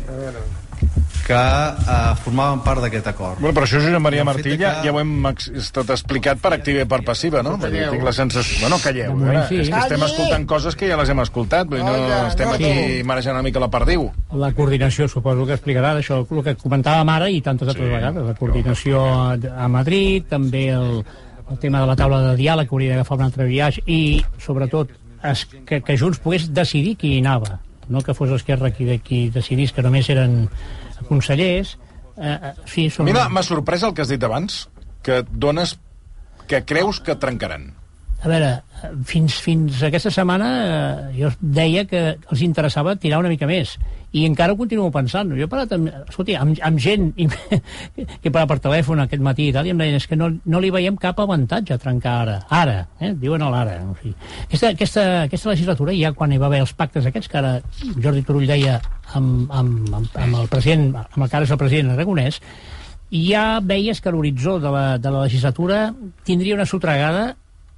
Speaker 7: que eh, formaven part d'aquest acord.
Speaker 1: Bueno, però això, Josep Maria ja,
Speaker 7: que-
Speaker 1: ja ho hem estat explicat per activa i per passiva, no? Dir, tinc la sensació... Bueno, calleu,
Speaker 2: moment
Speaker 1: ara,
Speaker 2: sí.
Speaker 1: és que estem escoltant coses que ja les hem escoltat, vull no
Speaker 5: Oiga,
Speaker 1: estem
Speaker 5: no,
Speaker 1: aquí marejant una mica la perdiu.
Speaker 2: La coordinació, suposo que explicarà això, el que comentàvem ara i tantes altres
Speaker 1: Sí.
Speaker 2: vegades. La coordinació a, a Madrid, també el, el tema de la taula de diàleg que hauria d'agafar un altre viatge i, sobretot, es, que, que Junts pogués decidir qui hi anava. No que fos Esquerra qui, qui decidís que només eren consellers. Eh, eh, sí, són...
Speaker 1: mi m'ha sorprès el que has dit abans, que dones que creus que trencaran.
Speaker 2: A veure, fins, fins aquesta setmana eh, jo deia que els interessava tirar una mica més i encara ho continuo pensant. Jo he parlat amb, escolti, amb, amb gent i, que he per telèfon aquest matí i tal, i em deien és que no, no li veiem cap avantatge a trencar ara. Ara, eh? diuen l'ara. O sigui, aquesta, aquesta, aquesta legislatura, ja quan hi va haver els pactes aquests, que ara Jordi Turull deia amb, amb, amb, amb el president, amb el que ara és el president Aragonès, ja veies que l'horitzó de, la, de la legislatura tindria una sotregada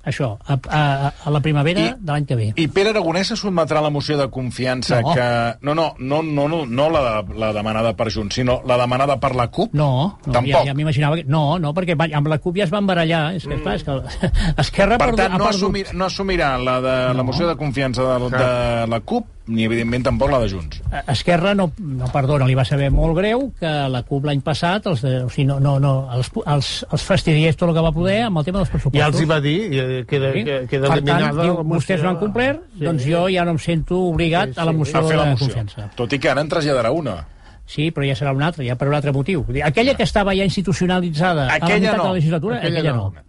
Speaker 2: això, a, a, a la primavera
Speaker 1: I-
Speaker 2: de l'any que ve.
Speaker 1: I Pere Aragonès se sotmetrà a la moció de confiança
Speaker 2: No.
Speaker 1: que... No, no, no, no, no, no la, la demanada per Junts, sinó la demanada per la CUP?
Speaker 2: No, no
Speaker 1: Tampoc.
Speaker 2: ja, ja m'imaginava que... No, no, perquè amb la CUP ja es van barallar. És que, clar, és que Esquerra
Speaker 1: Per
Speaker 2: ha perdut-
Speaker 1: tant, no, assumir, no assumirà la, de, la moció de confiança de, de la CUP ni, evidentment, tampoc la de Junts.
Speaker 2: Esquerra no, no perdona, li va saber molt greu que la CUP l'any passat, els de, o sigui, no, no, no, els, els, els fastidiés tot el que va poder amb el tema dels pressupostos.
Speaker 3: Ja els hi va dir, i queda,
Speaker 2: Sí?
Speaker 3: que- queda
Speaker 2: per tant, diu,
Speaker 3: la
Speaker 2: vostès no han complert,
Speaker 3: Sí.
Speaker 2: doncs jo ja no em sento obligat
Speaker 3: Sí,
Speaker 2: a la
Speaker 3: sí.
Speaker 2: moció
Speaker 1: A fer la
Speaker 2: de
Speaker 1: moció.
Speaker 2: confiança.
Speaker 1: Tot i que ara en traslladarà una.
Speaker 2: Sí, però ja serà una altra, ja per un altre motiu. Vull dir, Aquella que estava ja institucionalitzada a la
Speaker 1: Aquella
Speaker 2: meitat
Speaker 1: no.
Speaker 2: de la legislatura,
Speaker 3: Aquella
Speaker 2: aquella,
Speaker 3: no.
Speaker 2: no.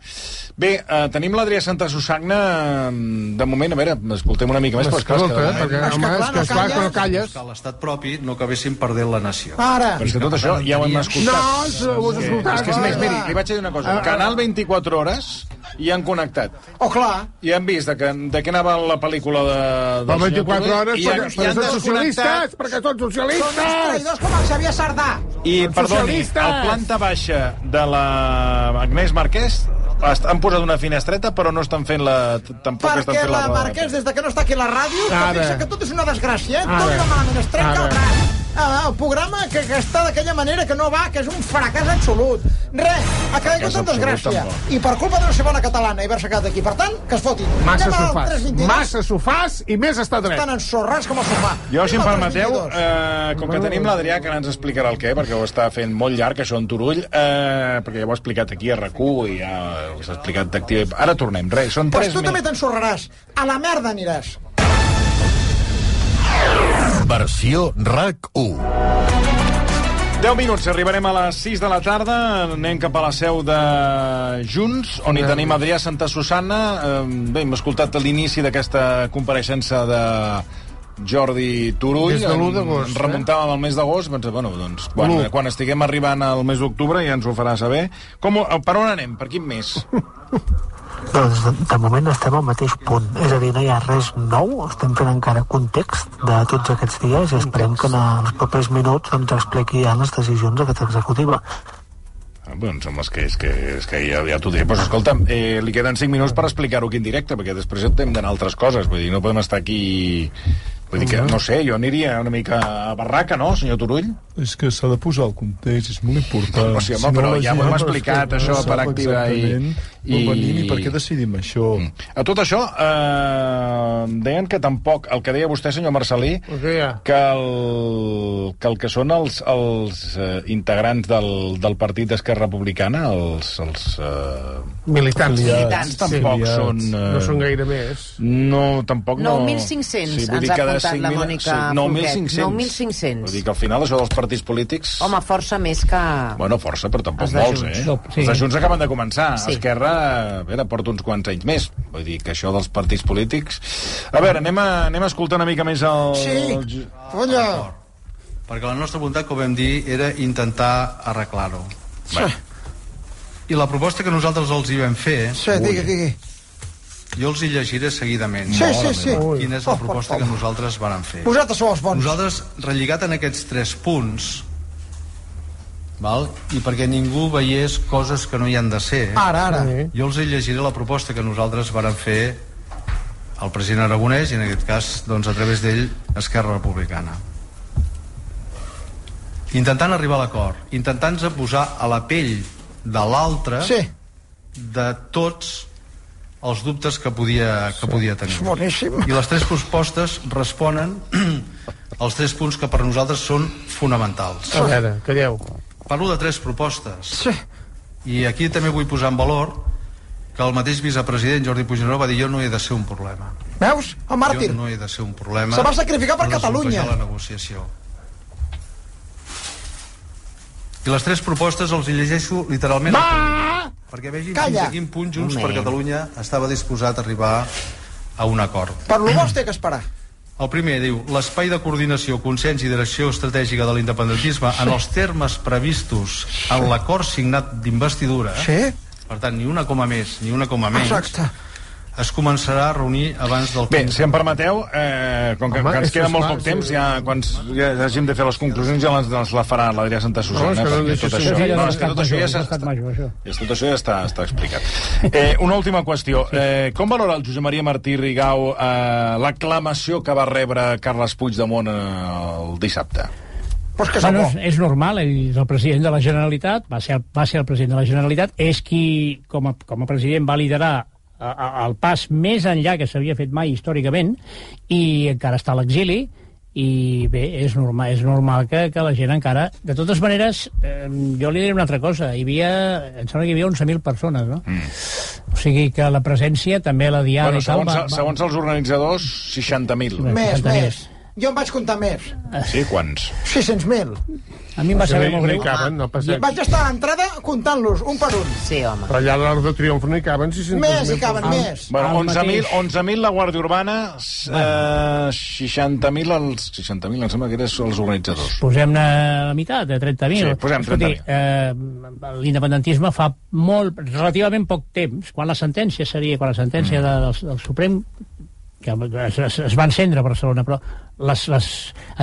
Speaker 1: Bé, eh, tenim l'Adrià Santa Susagna, eh, de moment, a veure, escoltem una mica més, però és és
Speaker 3: Escolta,
Speaker 1: que,
Speaker 3: perquè,
Speaker 5: És que
Speaker 3: home,
Speaker 5: clar,
Speaker 3: és que,
Speaker 5: no
Speaker 3: esclar, que no
Speaker 5: calles.
Speaker 3: calles.
Speaker 7: que l'estat propi no acabessin perdent la nació.
Speaker 5: Ara,
Speaker 1: però és que tot això ja ho hem escoltat.
Speaker 3: No, ho has
Speaker 1: que-
Speaker 3: escoltat.
Speaker 1: És que és més, miri, li vaig dir una cosa. Canal 24 hores i han connectat.
Speaker 5: oh clar,
Speaker 1: I han vist de, que, de què anava la pel·lícula de, senyor
Speaker 3: 24
Speaker 1: Turull,
Speaker 3: hores,
Speaker 1: i han,
Speaker 3: perquè,
Speaker 1: i
Speaker 3: perquè
Speaker 1: han
Speaker 3: són socialistes, perquè són
Speaker 5: són
Speaker 3: socialistes!
Speaker 5: traïdors com el Xavier Sardà.
Speaker 1: I,
Speaker 3: Són
Speaker 1: perdoni, a planta baixa de la Agnès Marquès han posat una finestreta, però no estan fent la... Tampoc estan
Speaker 5: Perquè
Speaker 1: fent la...
Speaker 5: la. Marquès, des de que no està aquí a la ràdio, que fixa que tot és una desgràcia, eh? Tot
Speaker 3: Ara.
Speaker 5: va malament, es trenca el braç. Ah, el programa que, que està d'aquella manera que no va, que és un fracàs absolut. Res, ha caigut en desgràcia.
Speaker 1: tampoc.
Speaker 5: I per culpa d'una segona catalana i haver-se quedat aquí. Per tant, que es fotin.
Speaker 3: Massa sofàs,
Speaker 5: 322.
Speaker 3: massa sofàs i més està dret.
Speaker 5: Estan ensorrats com el sofà.
Speaker 1: Jo, si em permeteu,
Speaker 5: 322.
Speaker 1: eh, com que tenim l'Adrià, que ara ens explicarà el què, perquè ho està fent molt llarg, això en Turull, eh, perquè ja ho ha explicat aquí a rac i ja s'ha explicat d'activa... Ara tornem, res, són
Speaker 5: Pues
Speaker 1: 3
Speaker 5: tu també t'ensorraràs. A la merda aniràs.
Speaker 8: Versió RAC1.
Speaker 1: 10 minuts, arribarem a les 6 de la tarda, anem cap a la seu de Junts, on hi tenim Adrià Santa Susana. Eh, Bé, hem escoltat l'inici d'aquesta compareixença de Jordi Turull.
Speaker 3: Des de l'u d'agost,
Speaker 1: Ens
Speaker 3: eh?
Speaker 1: remuntàvem al mes d'agost, doncs, bueno, doncs, quan, quan estiguem arribant al mes d'octubre ja ens ho farà saber. Com, per on anem? Per quin mes?
Speaker 9: Doncs de, moment estem al mateix punt, és a dir, no hi ha res nou, estem fent encara context de tots aquests dies i esperem que en els propers minuts ens expliqui ja les decisions d'aquesta executiva.
Speaker 1: Ah, Bé, em sembla que, és que, és que ja, ja t'ho diré. Però, escolta'm, eh, li queden 5 minuts per explicar-ho aquí en directe, perquè després hem d'anar altres coses. Vull dir, no podem estar aquí... Vull dir que, no sé, jo aniria una mica a barraca, no, senyor Turull?
Speaker 10: És que s'ha de posar el context, és molt important.
Speaker 1: O sigui, home, però
Speaker 10: la
Speaker 1: ja ho
Speaker 10: gent
Speaker 1: hem
Speaker 10: no
Speaker 1: explicat, això, per activa i- i-
Speaker 10: venim i per què decidim això.
Speaker 1: A tot això, eh, deien que tampoc, el que deia vostè, senyor Marcelí,
Speaker 3: O
Speaker 1: que el que, el que són els, els eh, integrants del, del partit d'Esquerra Republicana, els... els eh,
Speaker 3: Militants.
Speaker 4: Militants.
Speaker 1: tampoc
Speaker 10: Afiliats.
Speaker 1: són... Eh,
Speaker 3: No són gaire més.
Speaker 1: No, tampoc no...
Speaker 4: 9.500
Speaker 1: vull dir
Speaker 4: ens ha apuntat la
Speaker 1: 5.000
Speaker 4: Mònica
Speaker 1: sí, 9.500.
Speaker 4: Folguet. 9.500.
Speaker 1: Vull dir que al final això dels partits polítics...
Speaker 4: Home, força més que...
Speaker 1: Bueno, força, però tampoc molts, eh?
Speaker 2: No, sí.
Speaker 1: Els de Junts acaben de començar.
Speaker 4: Sí.
Speaker 1: Esquerra, a veure, porta uns quants anys més. Vull dir que això dels partits polítics... A veure, anem a, anem a escoltar una mica més el...
Speaker 5: Sí,
Speaker 1: el...
Speaker 5: colla.
Speaker 7: Perquè la nostra voluntat, com vam dir, era intentar arreglar-ho.
Speaker 5: Sí,
Speaker 7: I la proposta que nosaltres els hi vam fer,
Speaker 5: sí, digui, digui.
Speaker 7: Jo els hi llegiré seguidament.
Speaker 5: Sí, sí, sí.
Speaker 7: Quina és la proposta que nosaltres vàrem fer.
Speaker 5: Vosaltres sou els bons.
Speaker 7: Nosaltres, relligat en aquests tres punts, val? i perquè ningú veiés coses que no hi han de ser,
Speaker 5: Ara, ara.
Speaker 7: jo els hi llegiré la proposta que nosaltres vàrem fer al president Aragonès i en aquest cas doncs, a través d'ell Esquerra Republicana intentant arribar a l'acord, intentant-se posar a la pell de l'altre
Speaker 5: Sí.
Speaker 7: de tots els dubtes que podia, que podia tenir.
Speaker 5: És boníssim.
Speaker 7: I les tres propostes responen als tres punts que per nosaltres són fonamentals.
Speaker 3: A veure, calleu.
Speaker 7: Parlo de tres propostes.
Speaker 5: Sí.
Speaker 7: I aquí també vull posar en valor que el mateix vicepresident Jordi Puigneró va dir jo no he de ser un problema.
Speaker 5: Veus? El màrtir.
Speaker 7: Jo no he de ser un problema.
Speaker 5: Se va sacrificar per Catalunya.
Speaker 7: la negociació. I les tres propostes els llegeixo literalment
Speaker 5: Va!
Speaker 7: Perquè vegin
Speaker 5: Calla.
Speaker 7: fins a quin punt Junts per. Catalunya estava disposat a arribar a un acord.
Speaker 5: Per lo bo té que esperar.
Speaker 7: El primer diu, l'espai de coordinació, consens i direcció estratègica de l'independentisme en els termes previstos en l'acord signat d'investidura,
Speaker 5: Sí?
Speaker 7: per tant, ni una coma més ni una coma menys,
Speaker 5: Exacte.
Speaker 7: Es començarà a reunir abans del
Speaker 1: Bé,
Speaker 7: 15.
Speaker 1: si em permeteu, eh, com que,
Speaker 3: Home,
Speaker 1: que ens queda
Speaker 3: que
Speaker 1: molt poc
Speaker 3: sí.
Speaker 1: temps, ja, quan ja hàgim de fer les conclusions ja les, les la farà l'Adrià Santa Susana.
Speaker 3: No, és que
Speaker 1: tot això, no, és que tot això ja. És, tot això ja està, està explicat. Eh, una última qüestió. Eh, com valora el Josep Maria Martí Rigau eh, l'aclamació que va rebre Carles Puigdemont eh, el dissabte?
Speaker 5: Pues que
Speaker 2: Bueno, és, és normal, ell és el president de la Generalitat, va ser, el, va ser el president de la Generalitat, és qui, com a, com a president, va liderar el pas més enllà que s'havia fet mai històricament i encara està a l'exili i bé, és normal, és normal que, que la gent encara... De totes maneres, eh, jo li diré una altra cosa. Hi havia, em sembla que hi havia 11.000 persones, no? Mm. O sigui que la presència, també la diada
Speaker 1: Bueno,
Speaker 2: i tal...
Speaker 1: segons, segons els organitzadors, 60.000.
Speaker 5: més,
Speaker 2: 60.000.
Speaker 5: més. Jo em vaig comptar més.
Speaker 1: Sí, quants?
Speaker 5: 600.000.
Speaker 2: A mi em va saber molt greu.
Speaker 3: caben, no.
Speaker 5: Vaig estar a l'entrada comptant-los, un per un.
Speaker 4: Sí, home.
Speaker 3: Però allà a l'Arc de Triomf no hi caben 600.000
Speaker 5: Més, hi caben
Speaker 3: persones.
Speaker 5: més.
Speaker 1: Bueno,
Speaker 2: El
Speaker 1: 11.000
Speaker 2: mateix.
Speaker 1: 11 la Guàrdia Urbana, eh, 60.000 els 60.000 em sembla que eren els organitzadors.
Speaker 2: Posem-ne la meitat, de 30.000.
Speaker 1: Sí, posem 30.000.
Speaker 2: eh, l'independentisme fa molt, relativament poc temps, quan la sentència seria, quan la sentència
Speaker 1: Mm.
Speaker 2: de, del, del Suprem que es, es, es va encendre a Barcelona, però les, les,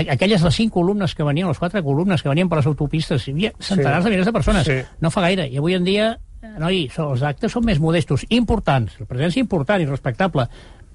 Speaker 2: aquelles les cinc columnes que venien, les quatre columnes que venien per les autopistes, hi havia centenars de milers de persones.
Speaker 3: Sí.
Speaker 2: No fa gaire. I avui en dia, eh, noi, els actes són més modestos, importants, la presència important i respectable,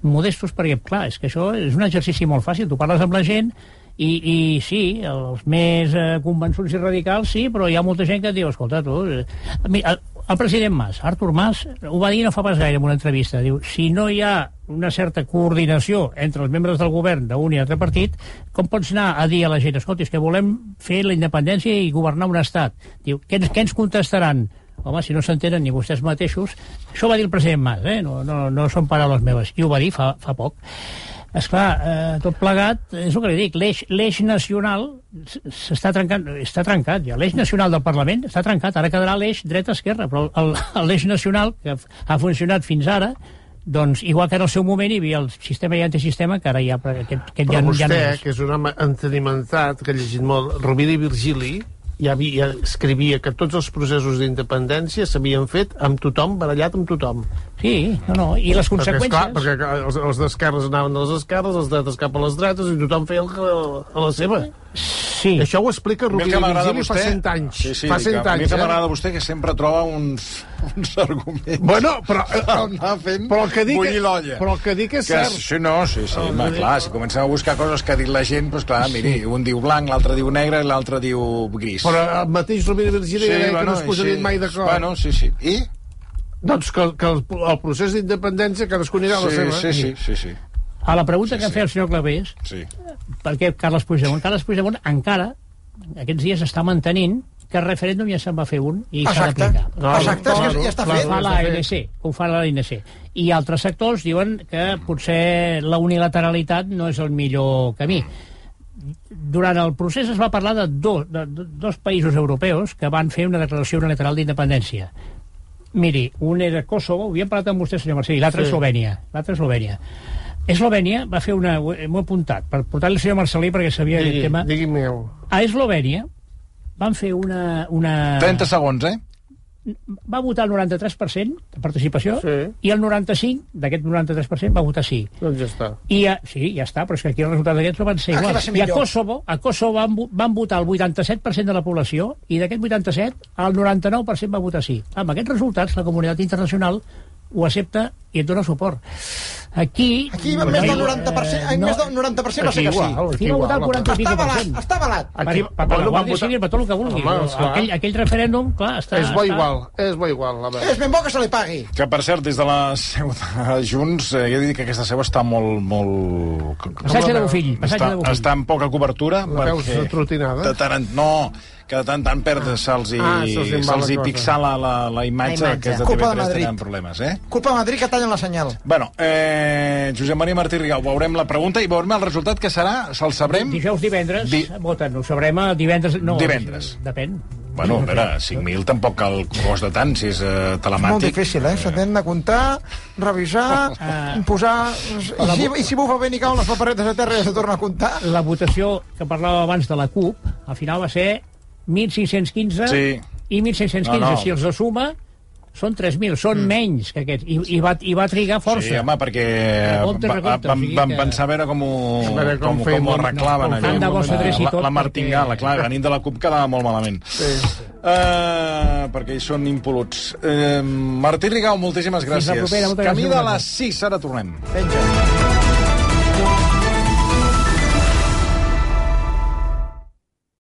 Speaker 2: modestos perquè, clar, és que això és un exercici molt fàcil. Tu parles amb la gent i, i sí, els més eh, convençuts i radicals sí, però hi ha molta gent que et diu, escolta, tu... Eh, mira, el, el president Mas, Artur Mas, ho va dir no fa pas gaire en una entrevista. Diu, si no hi ha una certa coordinació entre els membres del govern d'un i altre partit, com pots anar a dir a la gent, escolta, és que volem fer la independència i governar un estat? Diu, què ens, què ens contestaran? Home, si no s'entenen ni vostès mateixos... Això va dir el president Mas, eh? no, no, no són paraules meves. I ho va dir fa, fa poc. Esclar, eh, tot plegat, és el que li dic, l'eix nacional s'està trencant, està trencat ja. L'eix nacional del Parlament està trencat, ara quedarà l'eix dreta-esquerra, però l'eix nacional, que ha funcionat fins ara, doncs, igual que en el seu moment hi havia el sistema i antisistema, que ara ja, aquest, aquest
Speaker 3: Però
Speaker 2: ja,
Speaker 3: vostè,
Speaker 2: ja no és.
Speaker 3: que és un home entenimentat, que ha llegit molt, Rovira i Virgili, ja, havia, ja escrivia que tots els processos d'independència s'havien fet amb tothom, barallat amb tothom.
Speaker 2: Sí, no, no, i les
Speaker 3: Perquè,
Speaker 2: conseqüències...
Speaker 3: esclar, perquè els, els d'esquerres anaven a les esquerres, els dretes cap a les dretes, i tothom feia el, que- a la seva.
Speaker 2: Sí.
Speaker 3: Això ho explica
Speaker 1: que
Speaker 3: i
Speaker 1: m'agrada
Speaker 3: Virgili fa. 100 anys.
Speaker 1: Sí, sí,
Speaker 3: fa
Speaker 1: dic,
Speaker 3: 100
Speaker 1: a mi
Speaker 3: anys,
Speaker 1: que
Speaker 3: eh?
Speaker 1: m'agrada vostè que sempre troba uns, uns arguments.
Speaker 3: Bueno, però, eh,
Speaker 1: fent
Speaker 3: però el que dic,
Speaker 1: bullir l'olla.
Speaker 3: però el que dic és
Speaker 1: Que,
Speaker 3: cert.
Speaker 1: sí, no, sí, sí, home, clar, si comencem a buscar coses que ha dit la gent, doncs clar, miri, un diu blanc, l'altre diu negre i l'altre diu gris.
Speaker 3: Però el mateix Rovira i Virgili deia que no es
Speaker 1: i
Speaker 3: posarien
Speaker 1: sí.
Speaker 3: mai d'acord.
Speaker 1: Bueno, sí, sí. I?
Speaker 3: Doncs que, que el, el procés d'independència cadascú anirà a la
Speaker 1: Sí,
Speaker 3: seva.
Speaker 1: sí, sí, sí, sí.
Speaker 2: A la pregunta
Speaker 1: Sí,
Speaker 2: que em
Speaker 1: sí.
Speaker 2: feia el senyor Clavés,
Speaker 1: sí.
Speaker 2: per què Carles Puigdemont? Carles Puigdemont encara, aquests dies, està mantenint que el referèndum ja se'n va fer un i s'ha
Speaker 5: Exacte.
Speaker 2: d'aplicar.
Speaker 5: Exacte, és que ja està
Speaker 2: Ho
Speaker 5: fet.
Speaker 2: fa l'ANC, ho fa l'ANC. I altres sectors diuen que potser la unilateralitat no és el millor camí. Durant el procés es va parlar de, do, de, de dos països europeus que van fer una declaració unilateral d'independència. Miri, un era Kosovo, ho havíem parlat amb vostè, senyor Marcelí, l'altre
Speaker 3: Sí.
Speaker 2: Eslovènia. L'altre Eslovènia. Eslovènia va fer una... M'ho he apuntat, per portar-li al senyor Marcelí perquè sabia
Speaker 3: Digui,
Speaker 2: aquest tema.
Speaker 3: Digui-m'ho.
Speaker 2: A Eslovènia van fer una... una...
Speaker 1: 30 segons, eh?
Speaker 2: Va votar el 93% de participació
Speaker 3: Sí.
Speaker 2: i el 95% d'aquest 93% va votar sí.
Speaker 3: Doncs ja està.
Speaker 2: I a, sí, ja està, però és que aquí els resultats d'aquests no van ser
Speaker 5: Aquí
Speaker 2: iguals.
Speaker 5: va ser
Speaker 2: I a. Kosovo, a Kosovo van, van votar el 87% de la població i d'aquest 87, el 99% va votar sí. Amb aquests resultats, la comunitat internacional ho accepta i et dona suport. Aquí...
Speaker 5: Aquí més del 90%, eh, més del 90% va ser que sí.
Speaker 3: igual,
Speaker 2: Aquí va votar el 40 i
Speaker 5: Està
Speaker 2: pico per
Speaker 5: avalat,
Speaker 2: cent.
Speaker 5: està avalat.
Speaker 2: Per,
Speaker 3: Aquí,
Speaker 2: per, la
Speaker 3: van
Speaker 2: Guàrdia Civil, per tot el que vulgui.
Speaker 3: Home,
Speaker 2: aquell, aquell referèndum, clar, està...
Speaker 3: És bo
Speaker 2: està...
Speaker 3: igual, és bo igual. A veure.
Speaker 5: És ben bo que se li pagui.
Speaker 1: Que, per cert, des de la seu de Junts, eh, jo he dir que aquesta seu està molt... molt...
Speaker 2: Passatge de Bofill, passatge
Speaker 1: està,
Speaker 2: de Bofill.
Speaker 1: està en poca cobertura.
Speaker 3: La veus trotinada?
Speaker 1: De tant en, no, que de tant en tant perd, se'ls hi,
Speaker 3: Ah, se'ls hi en va
Speaker 1: se'ls hi
Speaker 3: la cosa.
Speaker 1: pixa la, la, la imatge,
Speaker 4: La imatge.
Speaker 1: que és de
Speaker 5: Culpa de
Speaker 1: TV3
Speaker 5: Madrid.
Speaker 1: tenen problemes, eh?
Speaker 5: Culpa de Madrid que tallen la senyal.
Speaker 1: Bueno, eh, Josep Maria Martí Rigau, veurem la pregunta i veurem el resultat que serà, se'l sabrem...
Speaker 2: Dijous, divendres,
Speaker 1: Di-
Speaker 2: voten, ho sabrem a divendres... No,
Speaker 1: Divendres.
Speaker 2: Depèn.
Speaker 1: Bueno, a veure, 5.000 tampoc cal cost de tant, si és eh,
Speaker 5: És molt
Speaker 1: telemàtic.
Speaker 5: difícil, eh? Se t'han de comptar, revisar,
Speaker 2: Ah.
Speaker 5: posar... I si, I si bufa ben i cauen les paperetes a terra i has de tornar a comptar?
Speaker 2: La votació que parlava abans de la CUP, al final va ser 1.515
Speaker 1: Sí.
Speaker 2: i 1.615.
Speaker 1: No, no.
Speaker 2: Si els de suma, són 3.000, són mm. menys que aquests. I, i, va, I va trigar força.
Speaker 1: Sí, home, perquè
Speaker 2: Recompte,
Speaker 1: va-
Speaker 2: recompte,
Speaker 1: vam,
Speaker 2: o sigui
Speaker 1: vam
Speaker 2: que-
Speaker 1: pensar a veure com ho,
Speaker 3: A veure com
Speaker 1: com, com,
Speaker 3: fem
Speaker 1: ho arreglaven.
Speaker 3: no,
Speaker 1: allò.
Speaker 2: tant de bo s'adreci
Speaker 1: la,
Speaker 2: tot,
Speaker 1: la martingala,
Speaker 2: perquè-
Speaker 1: clar, venint de la CUP quedava molt malament. Sí. Uh, perquè ells són impoluts. Uh, Martí Rigau, moltíssimes
Speaker 2: la
Speaker 1: gràcies.
Speaker 2: propera, moltes
Speaker 1: Camí de les 6, ara tornem.
Speaker 5: Penja.